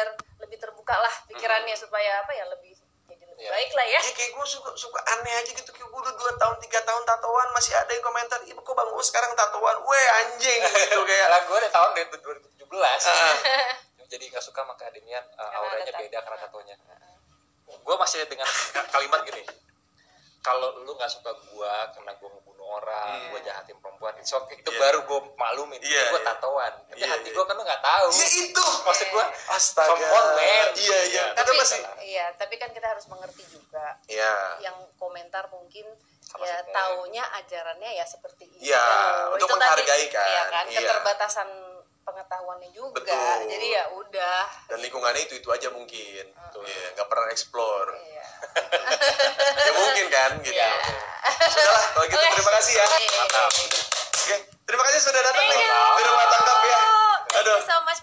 belajar lebih terbuka lah pikirannya supaya apa ya lebih jadi lebih Iya. baik lah ya. Ya kayak gue suka suka aneh aja gitu kayak gue udah dua tahun tiga tahun tatoan masih ada yang komentar ibu kok bang Uus sekarang tatoan? Weh anjing gitu kayak. Lah gue udah tahun dari 2017 Ah. jadi nggak suka sama keademian uh, Karena auranya beda karena tatonya. Gue masih dengan kalimat gini kalau lu nggak suka gue karena gue ngebunuh jahatin perempuan. Itu oke itu Iya. baru gue maklumin Iya, gue iya. tatoan. Tapi Iya, hati iya. gue kan lu nggak tahu. Ya itu. Maksud gue astaga. come on man. Iya iya. Tapi masih iya tapi kan kita harus mengerti juga ya yang komentar mungkin Sama ya taunya ajarannya ya seperti itu Iya, loh. untuk Itu tadi, menghargai kan, iya kan iya. keterbatasan pengetahuannya juga. Betul. jadi ya udah. Dan lingkungannya itu itu aja mungkin. Betul. Iya, nggak pernah explore. Iya. Ya mungkin kan gitu. Iya. sudahlah kalau gitu Oke. terima kasih ya Oke. Mantap. oke terima kasih sudah datang nih